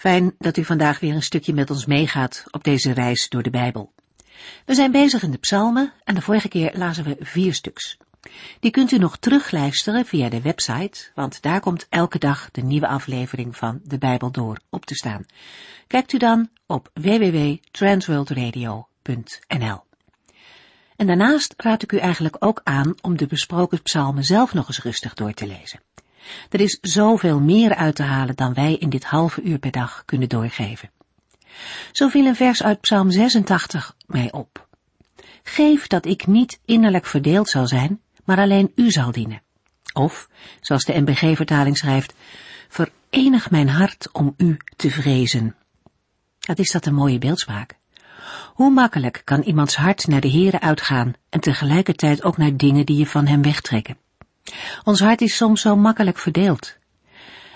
Fijn dat u vandaag weer een stukje met ons meegaat op deze reis door de Bijbel. We zijn bezig in de psalmen en de vorige keer lazen we vier stuks. Die kunt u nog terugluisteren via de website, want daar komt elke dag de nieuwe aflevering van de Bijbel door op te staan. Kijkt u dan op www.transworldradio.nl. En daarnaast raad ik u eigenlijk ook aan om de besproken psalmen zelf nog eens rustig door te lezen. Er is zoveel meer uit te halen dan wij in dit halve uur per dag kunnen doorgeven. Zo viel een vers uit Psalm 86 mij op. Geef dat ik niet innerlijk verdeeld zal zijn, maar alleen u zal dienen. Of, zoals de MBG-vertaling schrijft, verenig mijn hart om u te vrezen. Wat is dat een mooie beeldspraak. Hoe makkelijk kan iemands hart naar de Here uitgaan en tegelijkertijd ook naar dingen die je van hem wegtrekken. Ons hart is soms zo makkelijk verdeeld.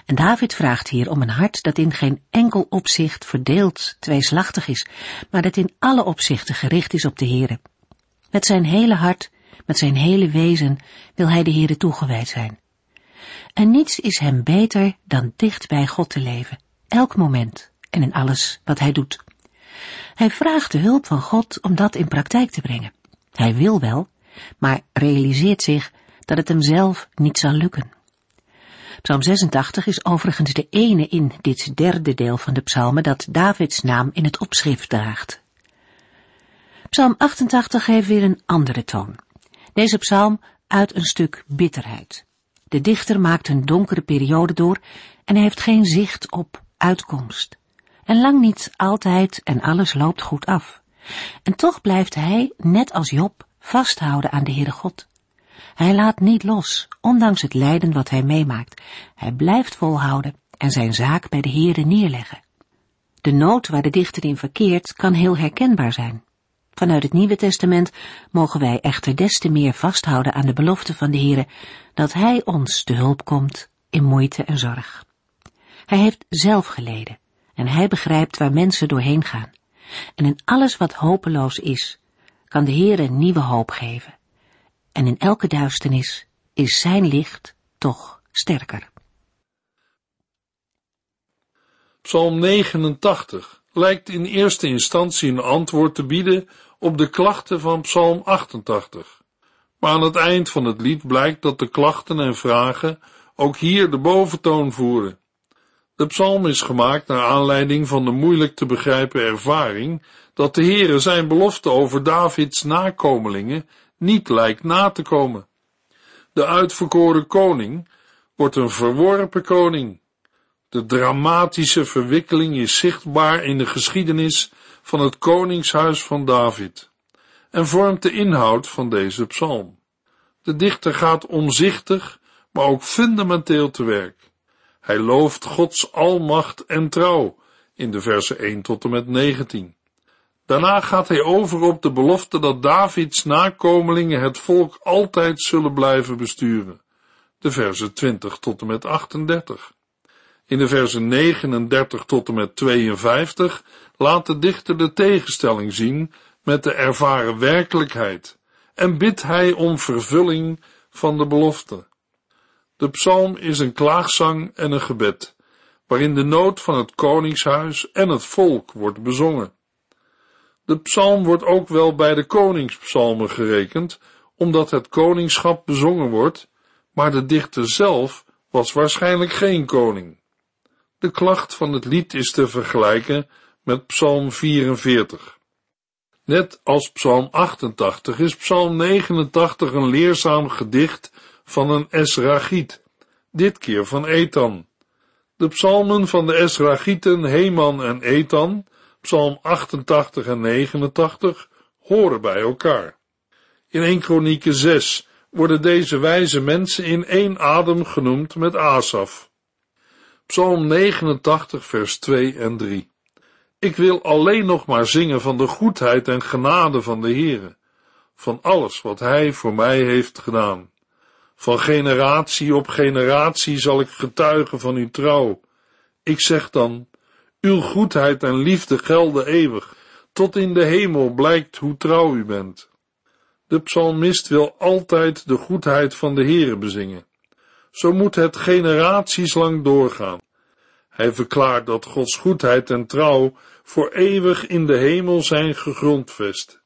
En David vraagt hier om een hart dat in geen enkel opzicht verdeeld, tweeslachtig is, maar dat in alle opzichten gericht is op de Here. Met zijn hele hart, met zijn hele wezen wil hij de Here toegewijd zijn. En niets is hem beter dan dicht bij God te leven, elk moment en in alles wat hij doet. Hij vraagt de hulp van God om dat in praktijk te brengen. Hij wil wel, maar realiseert zich dat het hem zelf niet zal lukken. Psalm 86 is overigens de ene in dit derde deel van de psalmen dat Davids naam in het opschrift draagt. Psalm 88 heeft weer een andere toon. Deze psalm uit een stuk bitterheid. De dichter maakt een donkere periode door en hij heeft geen zicht op uitkomst. En lang niet altijd en alles loopt goed af. En toch blijft hij, net als Job, vasthouden aan de Heere God. Hij laat niet los, ondanks het lijden wat hij meemaakt. Hij blijft volhouden en zijn zaak bij de Heere neerleggen. De nood waar de dichter in verkeert kan heel herkenbaar zijn. Vanuit het Nieuwe Testament mogen wij echter des te meer vasthouden aan de belofte van de Heere dat Hij ons te hulp komt in moeite en zorg. Hij heeft zelf geleden en Hij begrijpt waar mensen doorheen gaan. En in alles wat hopeloos is, kan de Heere nieuwe hoop geven en in elke duisternis is zijn licht toch sterker. Psalm 89 lijkt in eerste instantie een antwoord te bieden op de klachten van Psalm 88. Maar aan het eind van het lied blijkt dat de klachten en vragen ook hier de boventoon voeren. De psalm is gemaakt naar aanleiding van de moeilijk te begrijpen ervaring dat de Heere zijn belofte over Davids nakomelingen niet lijkt na te komen. De uitverkoren koning wordt een verworpen koning. De dramatische verwikkeling is zichtbaar in de geschiedenis van het koningshuis van David en vormt de inhoud van deze psalm. De dichter gaat omzichtig, maar ook fundamenteel te werk. Hij looft Gods almacht en trouw in de versen 1 tot en met 19. Daarna gaat hij over op de belofte dat Davids nakomelingen het volk altijd zullen blijven besturen. De versen 20 tot en met 38. In de versen 39 tot en met 52 laat de dichter de tegenstelling zien met de ervaren werkelijkheid en bidt hij om vervulling van de belofte. De psalm is een klaagzang en een gebed, waarin de nood van het koningshuis en het volk wordt bezongen. De psalm wordt ook wel bij de koningspsalmen gerekend, omdat het koningschap bezongen wordt, maar de dichter zelf was waarschijnlijk geen koning. De klacht van het lied is te vergelijken met psalm 44. Net als psalm 88 is psalm 89 een leerzaam gedicht van een Esrachiet, dit keer van Ethan. De psalmen van de Esrachieten Heman en Ethan Psalm 88 en 89 horen bij elkaar. In 1 Kronieken 6 worden deze wijze mensen in één adem genoemd met Asaf. Psalm 89 vers 2 en 3. Ik wil alleen nog maar zingen van de goedheid en genade van de Heere, van alles wat Hij voor mij heeft gedaan. Van generatie op generatie zal ik getuigen van uw trouw. Ik zeg dan, uw goedheid en liefde gelden eeuwig, tot in de hemel blijkt hoe trouw u bent. De psalmist wil altijd de goedheid van de Heere bezingen. Zo moet het generaties lang doorgaan. Hij verklaart dat Gods goedheid en trouw voor eeuwig in de hemel zijn gegrondvest.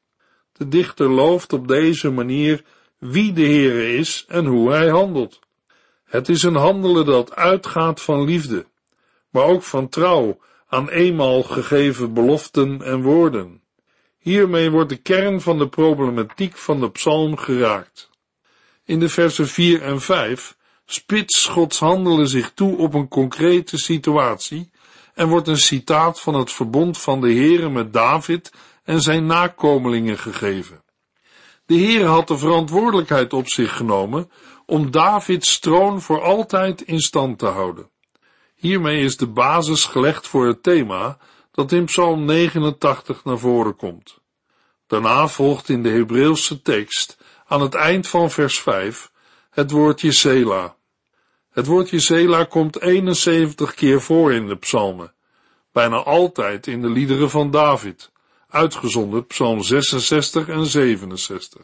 De dichter looft op deze manier wie de Heere is en hoe hij handelt. Het is een handelen dat uitgaat van liefde, maar ook van trouw aan eenmaal gegeven beloften en woorden. Hiermee wordt de kern van de problematiek van de psalm geraakt. In de versen 4 en 5 spits Gods handelen zich toe op een concrete situatie en wordt een citaat van het verbond van de Heere met David en zijn nakomelingen gegeven. De Heere had de verantwoordelijkheid op zich genomen om Davids troon voor altijd in stand te houden. Hiermee is de basis gelegd voor het thema dat in Psalm 89 naar voren komt. Daarna volgt in de Hebreeuwse tekst aan het eind van vers 5 het woordje Sela. Het woordje Sela komt 71 keer voor in de psalmen, bijna altijd in de liederen van David, uitgezonderd psalm 66 en 67.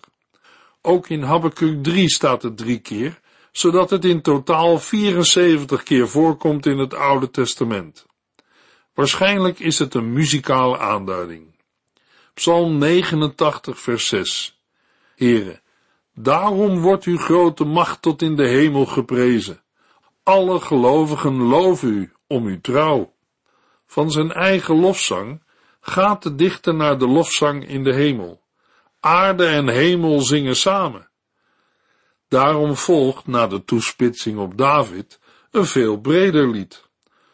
Ook in Habakkuk 3 staat het drie keer, zodat het in totaal 74 keer voorkomt in het Oude Testament. Waarschijnlijk is het een muzikale aanduiding. Psalm 89 vers 6 Here, daarom wordt uw grote macht tot in de hemel geprezen. Alle gelovigen loven u om uw trouw. Van zijn eigen lofzang gaat de dichter naar de lofzang in de hemel. Aarde en hemel zingen samen. Daarom volgt, na de toespitsing op David, een veel breder lied.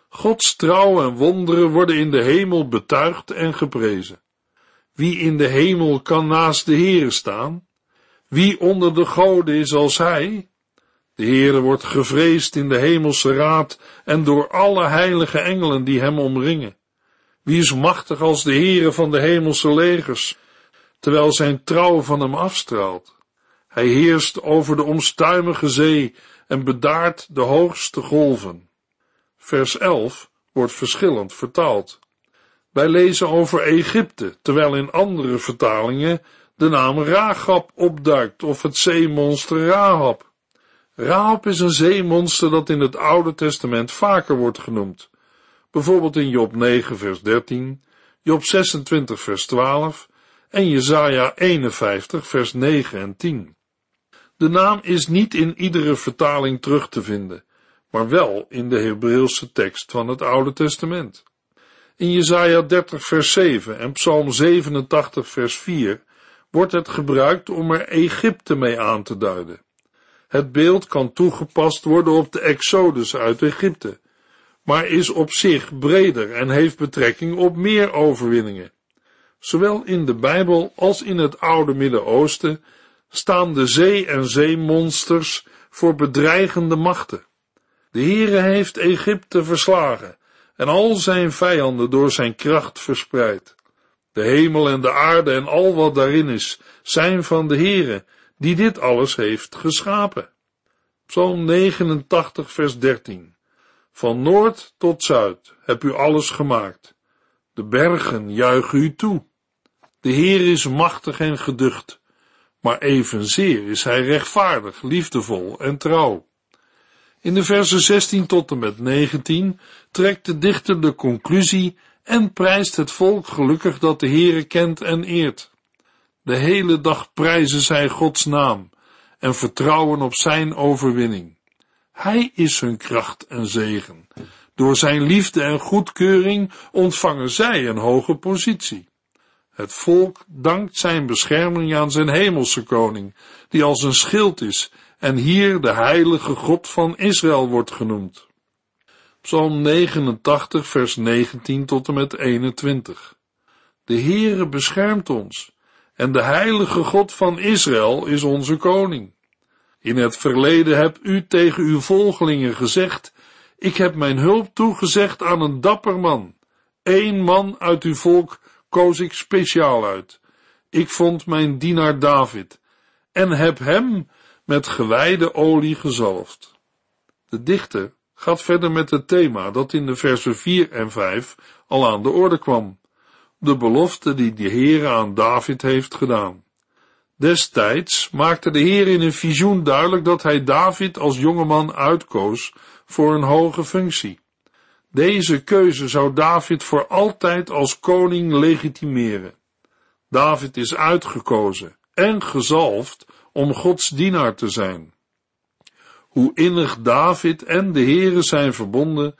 Gods trouw en wonderen worden in de hemel betuigd en geprezen. Wie in de hemel kan naast de Heere staan? Wie onder de goden is als hij? De Heere wordt gevreesd in de hemelse raad en door alle heilige engelen die hem omringen. Wie is machtig als de Heere van de hemelse legers, terwijl zijn trouw van hem afstraalt? Hij heerst over de omstuimige zee en bedaart de hoogste golven. Vers 11 wordt verschillend vertaald. Wij lezen over Egypte, terwijl in andere vertalingen de naam Rahab opduikt of het zeemonster Rahab. Rahab is een zeemonster dat in het Oude Testament vaker wordt genoemd. Bijvoorbeeld in Job 9 vers 13, Job 26 vers 12 en Jesaja 51 vers 9 en 10. De naam is niet in iedere vertaling terug te vinden, maar wel in de Hebreeuwse tekst van het Oude Testament. In Jesaja 30 vers 7 en Psalm 87 vers 4 wordt het gebruikt om er Egypte mee aan te duiden. Het beeld kan toegepast worden op de Exodus uit Egypte, maar is op zich breder en heeft betrekking op meer overwinningen. Zowel in de Bijbel als in het oude Midden-Oosten staan de zee- en zeemonsters voor bedreigende machten. De Heere heeft Egypte verslagen en al zijn vijanden door zijn kracht verspreid. De hemel en de aarde en al wat daarin is, zijn van de Heere, die dit alles heeft geschapen. Psalm 89 vers 13 Van noord tot zuid heb u alles gemaakt. De bergen juichen u toe. De Heer is machtig en geducht, maar evenzeer is hij rechtvaardig, liefdevol en trouw. In de versen 16 tot en met 19 trekt de dichter de conclusie en prijst het volk gelukkig dat de Heere kent en eert. De hele dag prijzen zij Gods naam en vertrouwen op zijn overwinning. Hij is hun kracht en zegen. Door zijn liefde en goedkeuring ontvangen zij een hoge positie. Het volk dankt zijn bescherming aan zijn hemelse koning, die als een schild is en hier de heilige God van Israël wordt genoemd. Psalm 89 vers 19 tot en met 21. De Heere beschermt ons en de heilige God van Israël is onze koning. In het verleden hebt u tegen uw volgelingen gezegd, ik heb mijn hulp toegezegd aan een dapper man. Eén man uit uw volk koos ik speciaal uit. Ik vond mijn dienaar David en heb hem met gewijde olie gezalfd. De dichter gaat verder met het thema dat in de versen 4 en 5 al aan de orde kwam. De belofte die de Heer aan David heeft gedaan. Destijds maakte de Heer in een visioen duidelijk dat hij David als jongeman uitkoos voor een hoge functie. Deze keuze zou David voor altijd als koning legitimeren. David is uitgekozen en gezalfd om Gods dienaar te zijn. Hoe innig David en de Heere zijn verbonden,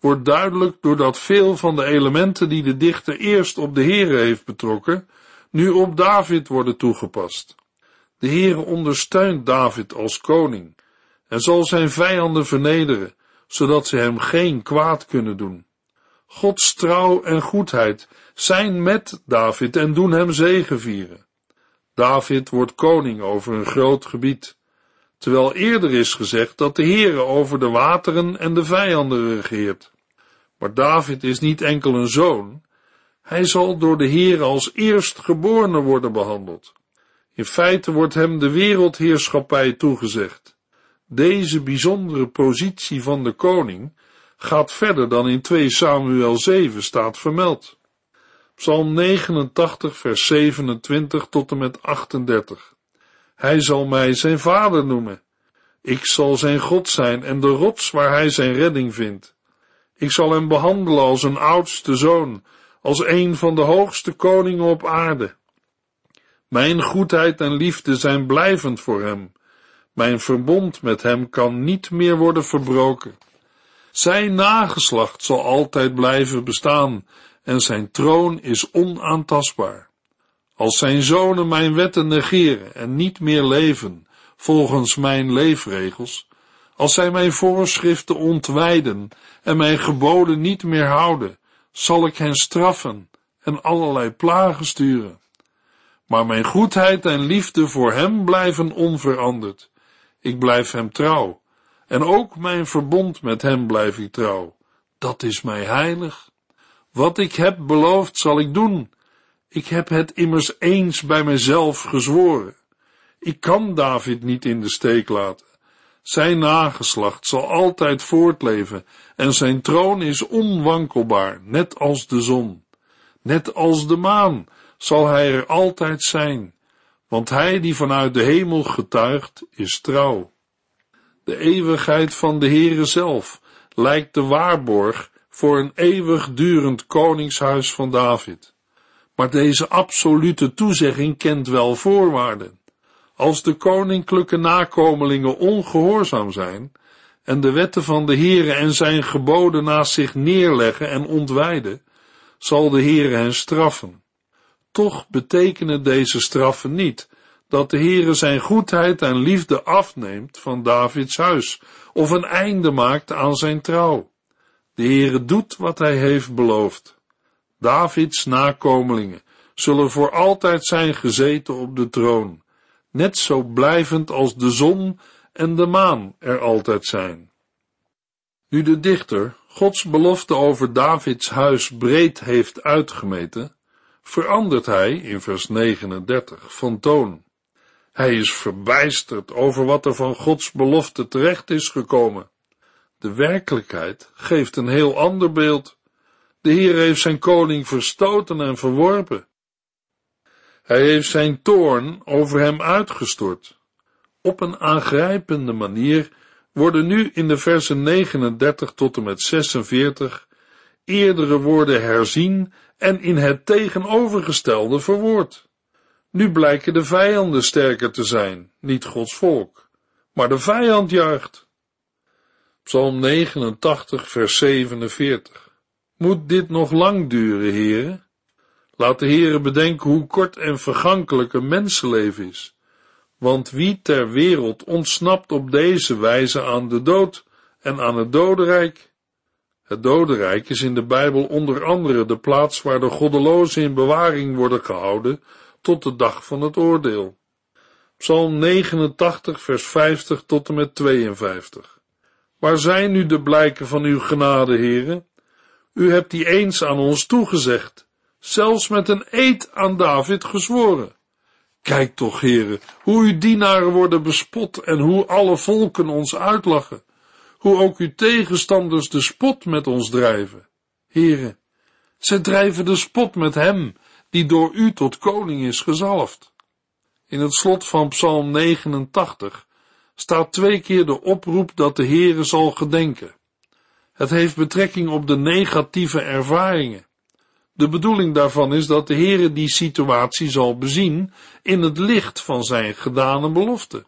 wordt duidelijk doordat veel van de elementen die de dichter eerst op de Heere heeft betrokken, nu op David worden toegepast. De Heere ondersteunt David als koning en zal zijn vijanden vernederen, zodat ze hem geen kwaad kunnen doen. Gods trouw en goedheid zijn met David en doen hem zegevieren. David wordt koning over een groot gebied, terwijl eerder is gezegd dat de Heere over de wateren en de vijanden regeert. Maar David is niet enkel een zoon, hij zal door de Heere als eerstgeborene worden behandeld. In feite wordt hem de wereldheerschappij toegezegd. Deze bijzondere positie van de koning gaat verder dan in 2 Samuel 7 staat vermeld. Psalm 89 vers 27 tot en met 38. Hij zal mij zijn vader noemen. Ik zal zijn God zijn en de rots waar hij zijn redding vindt. Ik zal hem behandelen als een oudste zoon, als een van de hoogste koningen op aarde. Mijn goedheid en liefde zijn blijvend voor hem. Mijn verbond met hem kan niet meer worden verbroken. Zijn nageslacht zal altijd blijven bestaan en zijn troon is onaantastbaar. Als zijn zonen mijn wetten negeren en niet meer leven volgens mijn leefregels, als zij mijn voorschriften ontwijden en mijn geboden niet meer houden, zal ik hen straffen en allerlei plagen sturen. Maar mijn goedheid en liefde voor hem blijven onveranderd. Ik blijf hem trouw. En ook mijn verbond met hem blijf ik trouw. Dat is mij heilig. Wat ik heb beloofd zal ik doen. Ik heb het immers eens bij mezelf gezworen. Ik kan David niet in de steek laten. Zijn nageslacht zal altijd voortleven en zijn troon is onwankelbaar, net als de zon. Net als de maan zal hij er altijd zijn, want hij die vanuit de hemel getuigt, is trouw. De eeuwigheid van de Heere zelf lijkt de waarborg voor een eeuwigdurend koningshuis van David. Maar deze absolute toezegging kent wel voorwaarden. Als de koninklijke nakomelingen ongehoorzaam zijn en de wetten van de Heere en zijn geboden naast zich neerleggen en ontwijden, zal de Heere hen straffen. Toch betekenen deze straffen niet dat de Heere zijn goedheid en liefde afneemt van Davids huis of een einde maakt aan zijn trouw. De Heere doet wat hij heeft beloofd. Davids nakomelingen zullen voor altijd zijn gezeten op de troon, net zo blijvend als de zon en de maan er altijd zijn. Nu de dichter Gods belofte over Davids huis breed heeft uitgemeten, verandert hij in vers 39 van toon. Hij is verbijsterd over wat er van Gods belofte terecht is gekomen. De werkelijkheid geeft een heel ander beeld. De Heer heeft zijn koning verstoten en verworpen. Hij heeft zijn toorn over hem uitgestort. Op een aangrijpende manier worden nu in de versen 39 tot en met 46 eerdere woorden herzien en in het tegenovergestelde verwoord. Nu blijken de vijanden sterker te zijn, niet Gods volk, maar de vijand juicht. Psalm 89, vers 47. Moet dit nog lang duren, heren? Laat de heren bedenken hoe kort en vergankelijk een mensenleven is. Want wie ter wereld ontsnapt op deze wijze aan de dood en aan het dodenrijk? Het dodenrijk is in de Bijbel onder andere de plaats waar de goddelozen in bewaring worden gehouden tot de dag van het oordeel. Psalm 89, vers 50 tot en met 52. Waar zijn nu de blijken van uw genade, heren? U hebt die eens aan ons toegezegd, zelfs met een eed aan David gezworen. Kijk toch, heren, hoe uw dienaren worden bespot en hoe alle volken ons uitlachen, hoe ook uw tegenstanders de spot met ons drijven. Heren, ze drijven de spot met hem, die door u tot koning is gezalfd. In het slot van Psalm 89 staat twee keer de oproep dat de Heere zal gedenken. Het heeft betrekking op de negatieve ervaringen. De bedoeling daarvan is dat de Heere die situatie zal bezien in het licht van zijn gedane belofte.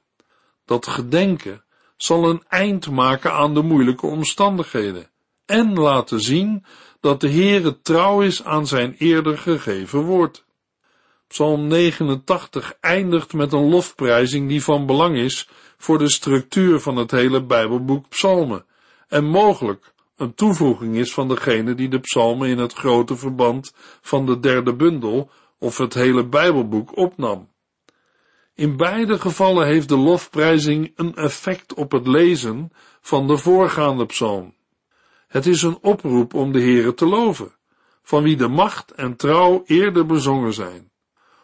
Dat gedenken zal een eind maken aan de moeilijke omstandigheden en laten zien dat de Heere trouw is aan zijn eerder gegeven woord. Psalm 89 eindigt met een lofprijzing die van belang is voor de structuur van het hele Bijbelboek Psalmen en mogelijk een toevoeging is van degene die de psalmen in het grote verband van de derde bundel of het hele Bijbelboek opnam. In beide gevallen heeft de lofprijzing een effect op het lezen van de voorgaande psalm. Het is een oproep om de Heere te loven, van wie de macht en trouw eerder bezongen zijn.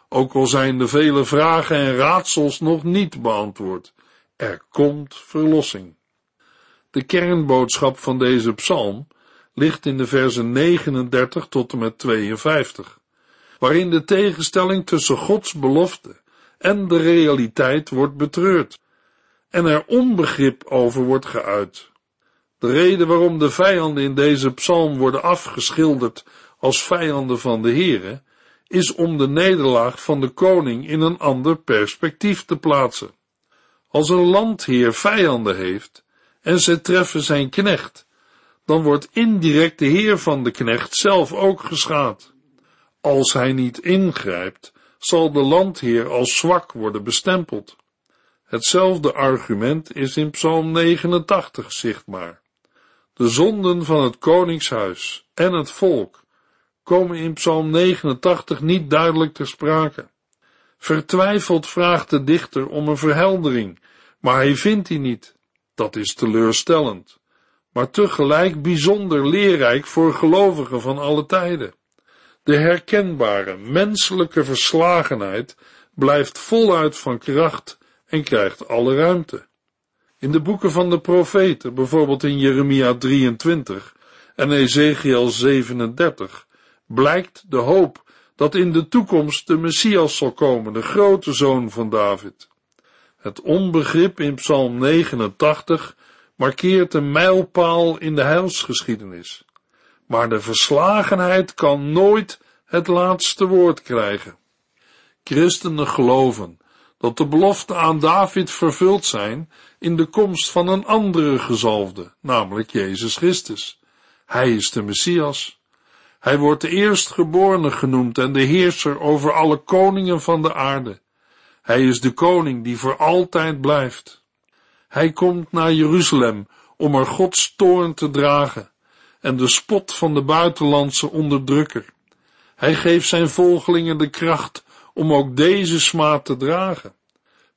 Ook al zijn de vele vragen en raadsels nog niet beantwoord, er komt verlossing. De kernboodschap van deze psalm ligt in de versen 39 tot en met 52, waarin de tegenstelling tussen Gods belofte en de realiteit wordt betreurd en er onbegrip over wordt geuit. De reden waarom de vijanden in deze psalm worden afgeschilderd als vijanden van de Here, is om de nederlaag van de koning in een ander perspectief te plaatsen. Als een landheer vijanden heeft en ze treffen zijn knecht, dan wordt indirect de heer van de knecht zelf ook geschaad. Als hij niet ingrijpt, zal de landheer als zwak worden bestempeld. Hetzelfde argument is in Psalm 89 zichtbaar. De zonden van het koningshuis en het volk komen in Psalm 89 niet duidelijk ter sprake. Vertwijfeld vraagt de dichter om een verheldering, maar hij vindt die niet. Dat is teleurstellend, maar tegelijk bijzonder leerrijk voor gelovigen van alle tijden. De herkenbare menselijke verslagenheid blijft voluit van kracht en krijgt alle ruimte. In de boeken van de profeten, bijvoorbeeld in Jeremia 23 en Ezekiel 37, blijkt de hoop dat in de toekomst de Messias zal komen, de grote zoon van David. Het onbegrip in Psalm 89 markeert een mijlpaal in de heilsgeschiedenis. Maar de verslagenheid kan nooit het laatste woord krijgen. Christenen geloven dat de beloften aan David vervuld zijn in de komst van een andere gezalfde, namelijk Jezus Christus. Hij is de Messias. Hij wordt de eerstgeborene genoemd en de heerser over alle koningen van de aarde. Hij is de koning die voor altijd blijft. Hij komt naar Jeruzalem om er Gods toorn te dragen en de spot van de buitenlandse onderdrukker. Hij geeft zijn volgelingen de kracht om ook deze smaad te dragen.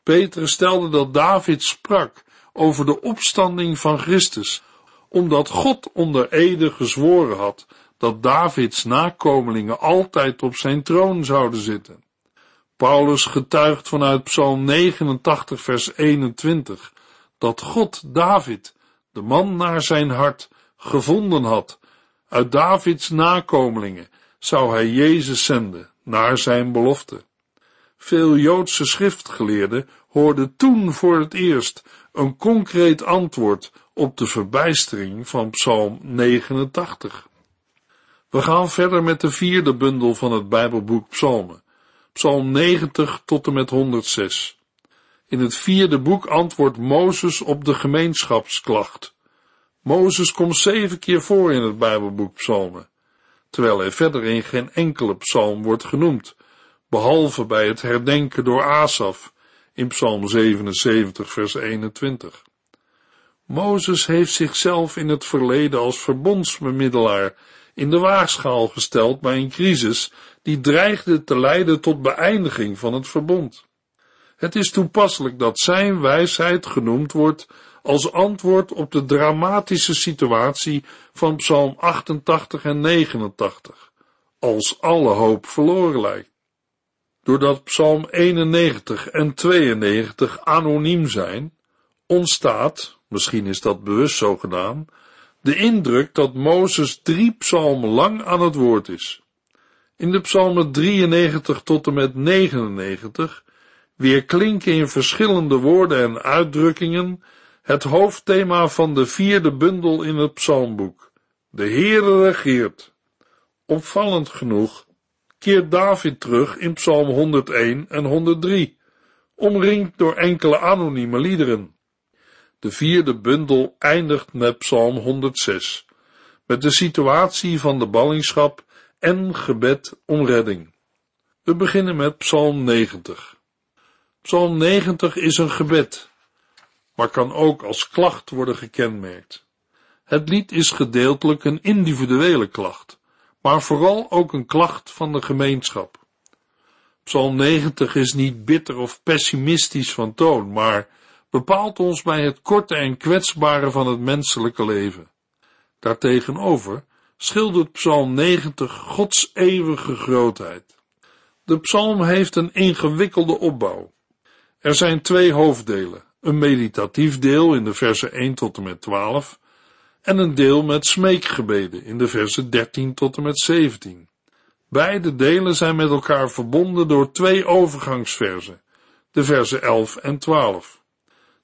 Petrus stelde dat David sprak over de opstanding van Christus, omdat God onder Ede gezworen had dat Davids nakomelingen altijd op zijn troon zouden zitten. Paulus getuigt vanuit Psalm 89 vers 21 dat God David, de man naar zijn hart, gevonden had. Uit Davids nakomelingen zou hij Jezus zenden, naar zijn belofte. Veel Joodse schriftgeleerden hoorden toen voor het eerst een concreet antwoord op de verbijstering van Psalm 89. We gaan verder met de vierde bundel van het Bijbelboek Psalmen, Psalm 90 tot en met 106. In het vierde boek antwoordt Mozes op de gemeenschapsklacht. Mozes komt zeven keer voor in het Bijbelboek Psalmen, terwijl hij verder in geen enkele psalm wordt genoemd, behalve bij het herdenken door Asaf in Psalm 77 vers 21. Mozes heeft zichzelf in het verleden als verbondsbemiddelaar in de waagschaal gesteld bij een crisis die dreigde te leiden tot beëindiging van het verbond. Het is toepasselijk dat zijn wijsheid genoemd wordt als antwoord op de dramatische situatie van Psalm 88 en 89, als alle hoop verloren lijkt. Doordat Psalm 91 en 92 anoniem zijn, ontstaat, misschien is dat bewust zo gedaan, de indruk dat Mozes drie psalmen lang aan het woord is. In de psalmen 93 tot en met 99 weer klinken in verschillende woorden en uitdrukkingen het hoofdthema van de vierde bundel in het psalmboek. De Heere regeert. Opvallend genoeg keert David terug in psalm 101 en 103, omringd door enkele anonieme liederen. De vierde bundel eindigt met psalm 106, met de situatie van de ballingschap en gebed om redding. We beginnen met psalm 90. Psalm 90 is een gebed, maar kan ook als klacht worden gekenmerkt. Het lied is gedeeltelijk een individuele klacht, maar vooral ook een klacht van de gemeenschap. Psalm 90 is niet bitter of pessimistisch van toon, maar bepaalt ons bij het korte en kwetsbare van het menselijke leven. Daartegenover schildert Psalm 90 Gods eeuwige grootheid. De psalm heeft een ingewikkelde opbouw. Er zijn twee hoofddelen, een meditatief deel in de versen 1 tot en met 12 en een deel met smeekgebeden in de versen 13 tot en met 17. Beide delen zijn met elkaar verbonden door twee overgangsversen, de versen 11 en 12.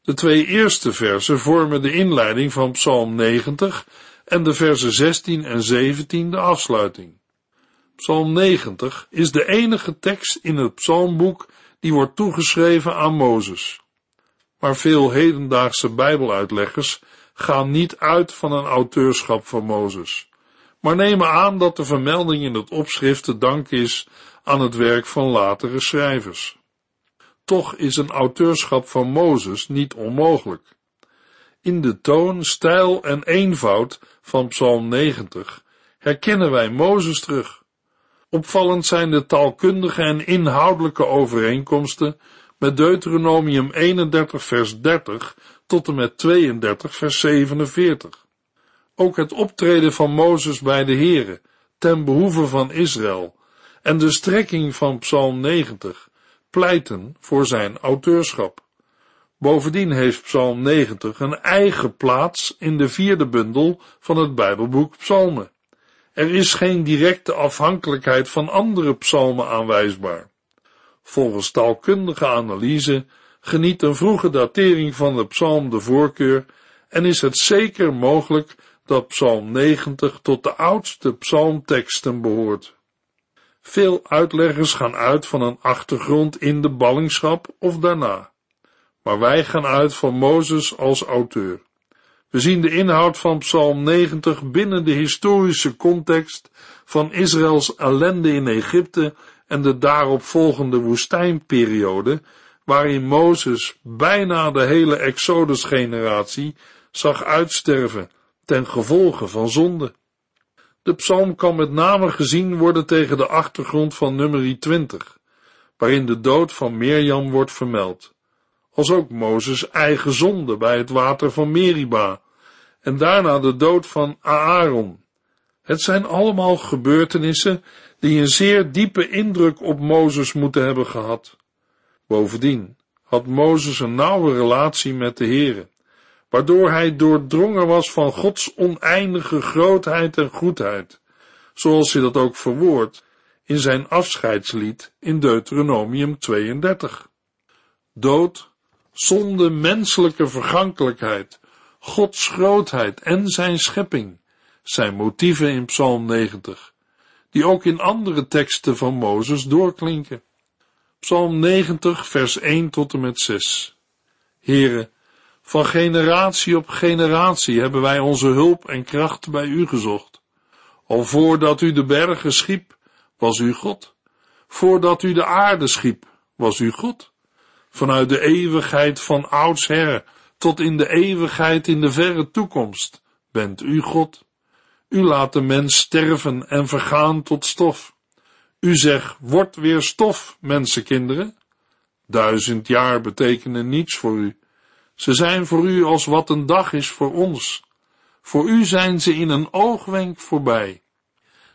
De twee eerste versen vormen de inleiding van Psalm 90 en de versen 16 en 17 de afsluiting. Psalm 90 is de enige tekst in het psalmboek die wordt toegeschreven aan Mozes. Maar veel hedendaagse Bijbeluitleggers gaan niet uit van een auteurschap van Mozes, maar nemen aan dat de vermelding in het opschrift te dank is aan het werk van latere schrijvers. Toch is een auteurschap van Mozes niet onmogelijk. In de toon, stijl en eenvoud van Psalm 90 herkennen wij Mozes terug. Opvallend zijn de taalkundige en inhoudelijke overeenkomsten met Deuteronomium 31 vers 30 tot en met 32 vers 47. Ook het optreden van Mozes bij de Here ten behoeve van Israël en de strekking van Psalm 90 pleiten voor zijn auteurschap. Bovendien heeft Psalm 90 een eigen plaats in de vierde bundel van het Bijbelboek Psalmen. Er is geen directe afhankelijkheid van andere psalmen aanwijsbaar. Volgens taalkundige analyse geniet een vroege datering van de psalm de voorkeur en is het zeker mogelijk dat psalm 90 tot de oudste psalmteksten behoort. Veel uitleggers gaan uit van een achtergrond in de ballingschap of daarna, maar wij gaan uit van Mozes als auteur. We zien de inhoud van Psalm 90 binnen de historische context van Israëls ellende in Egypte en de daaropvolgende woestijnperiode, waarin Mozes bijna de hele Exodus-generatie zag uitsterven ten gevolge van zonde. De psalm kan met name gezien worden tegen de achtergrond van nummer 20, waarin de dood van Mirjam wordt vermeld, als ook Mozes eigen zonde bij het water van Meriba, en daarna de dood van Aaron. Het zijn allemaal gebeurtenissen die een zeer diepe indruk op Mozes moeten hebben gehad. Bovendien had Mozes een nauwe relatie met de Heere, waardoor hij doordrongen was van Gods oneindige grootheid en goedheid, zoals hij dat ook verwoordt in zijn afscheidslied in Deuteronomium 32. Dood, zonde, menselijke vergankelijkheid, Gods grootheid en zijn schepping zijn motieven in Psalm 90, die ook in andere teksten van Mozes doorklinken. Psalm 90, vers 1 tot en met 6. Heren, van generatie op generatie hebben wij onze hulp en kracht bij u gezocht. Al voordat u de bergen schiep, was u God. Voordat u de aarde schiep, was u God. Vanuit de eeuwigheid van oudsher tot in de eeuwigheid in de verre toekomst bent u God. U laat de mens sterven en vergaan tot stof. U zegt, word weer stof, mensenkinderen. Duizend jaar betekenen niets voor u. Ze zijn voor u als wat een dag is voor ons. Voor u zijn ze in een oogwenk voorbij.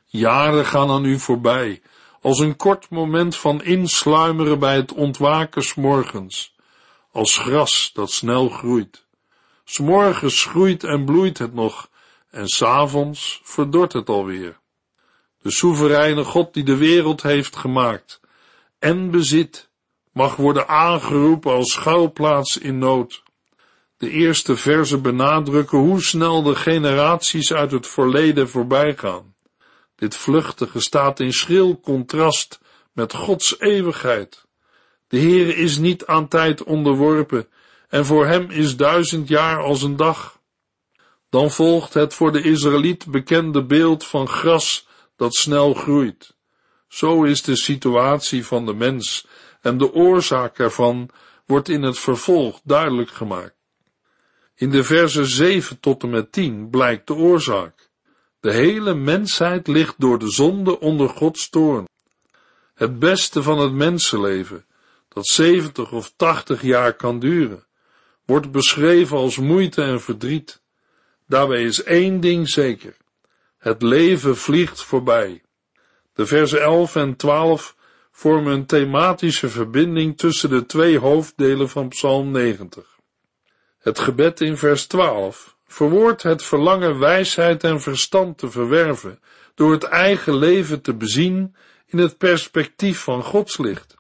Jaren gaan aan u voorbij, als een kort moment van insluimeren bij het ontwaken morgens, als gras dat snel groeit. S'morgens groeit en bloeit het nog, en s'avonds verdort het alweer. De soevereine God die de wereld heeft gemaakt en bezit, mag worden aangeroepen als schuilplaats in nood. De eerste verzen benadrukken hoe snel de generaties uit het verleden voorbij gaan. Dit vluchtige staat in schril contrast met Gods eeuwigheid. De Heere is niet aan tijd onderworpen en voor hem is duizend jaar als een dag. Dan volgt het voor de Israëliet bekende beeld van gras dat snel groeit. Zo is de situatie van de mens en de oorzaak ervan wordt in het vervolg duidelijk gemaakt. In de versen 7 tot en met 10 blijkt de oorzaak. De hele mensheid ligt door de zonde onder Gods toorn. Het beste van het mensenleven, dat 70 of 80 jaar kan duren, wordt beschreven als moeite en verdriet. Daarbij is één ding zeker. Het leven vliegt voorbij. De versen 11 en 12 vormen een thematische verbinding tussen de twee hoofddelen van Psalm 90. Het gebed in vers 12 verwoordt het verlangen wijsheid en verstand te verwerven door het eigen leven te bezien in het perspectief van Gods licht.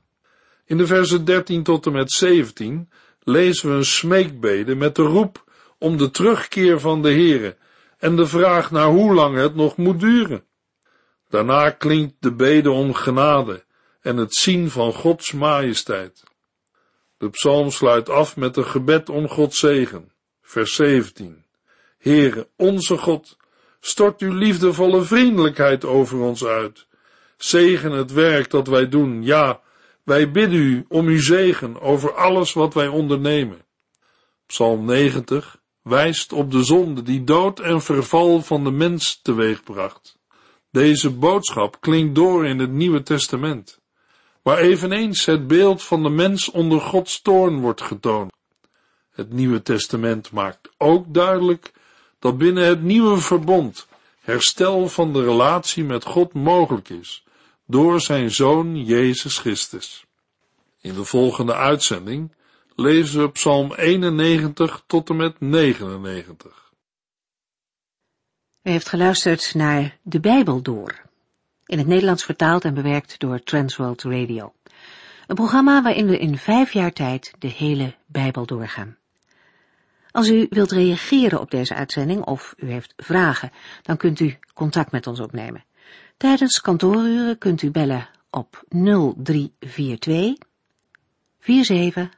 In de versen 13 tot en met 17 lezen we een smeekbede met de roep om de terugkeer van de Heere en de vraag naar hoe lang het nog moet duren. Daarna klinkt de bede om genade en het zien van Gods majesteit. De psalm sluit af met een gebed om Gods zegen. Vers 17. Heere, onze God, stort uw liefdevolle vriendelijkheid over ons uit. Zegen het werk dat wij doen. Ja, wij bidden u om uw zegen over alles wat wij ondernemen. Psalm 90 wijst op de zonde die dood en verval van de mens teweegbracht. Deze boodschap klinkt door in het Nieuwe Testament, waar eveneens het beeld van de mens onder Gods toorn wordt getoond. Het Nieuwe Testament maakt ook duidelijk dat binnen het nieuwe verbond herstel van de relatie met God mogelijk is, door zijn Zoon Jezus Christus. In de volgende uitzending lezen we Psalm 91 tot en met 99. U heeft geluisterd naar De Bijbel Door, in het Nederlands vertaald en bewerkt door Transworld Radio. Een programma waarin we in vijf jaar tijd de hele Bijbel doorgaan. Als u wilt reageren op deze uitzending of u heeft vragen, dan kunt u contact met ons opnemen. Tijdens kantooruren kunt u bellen op 0342 47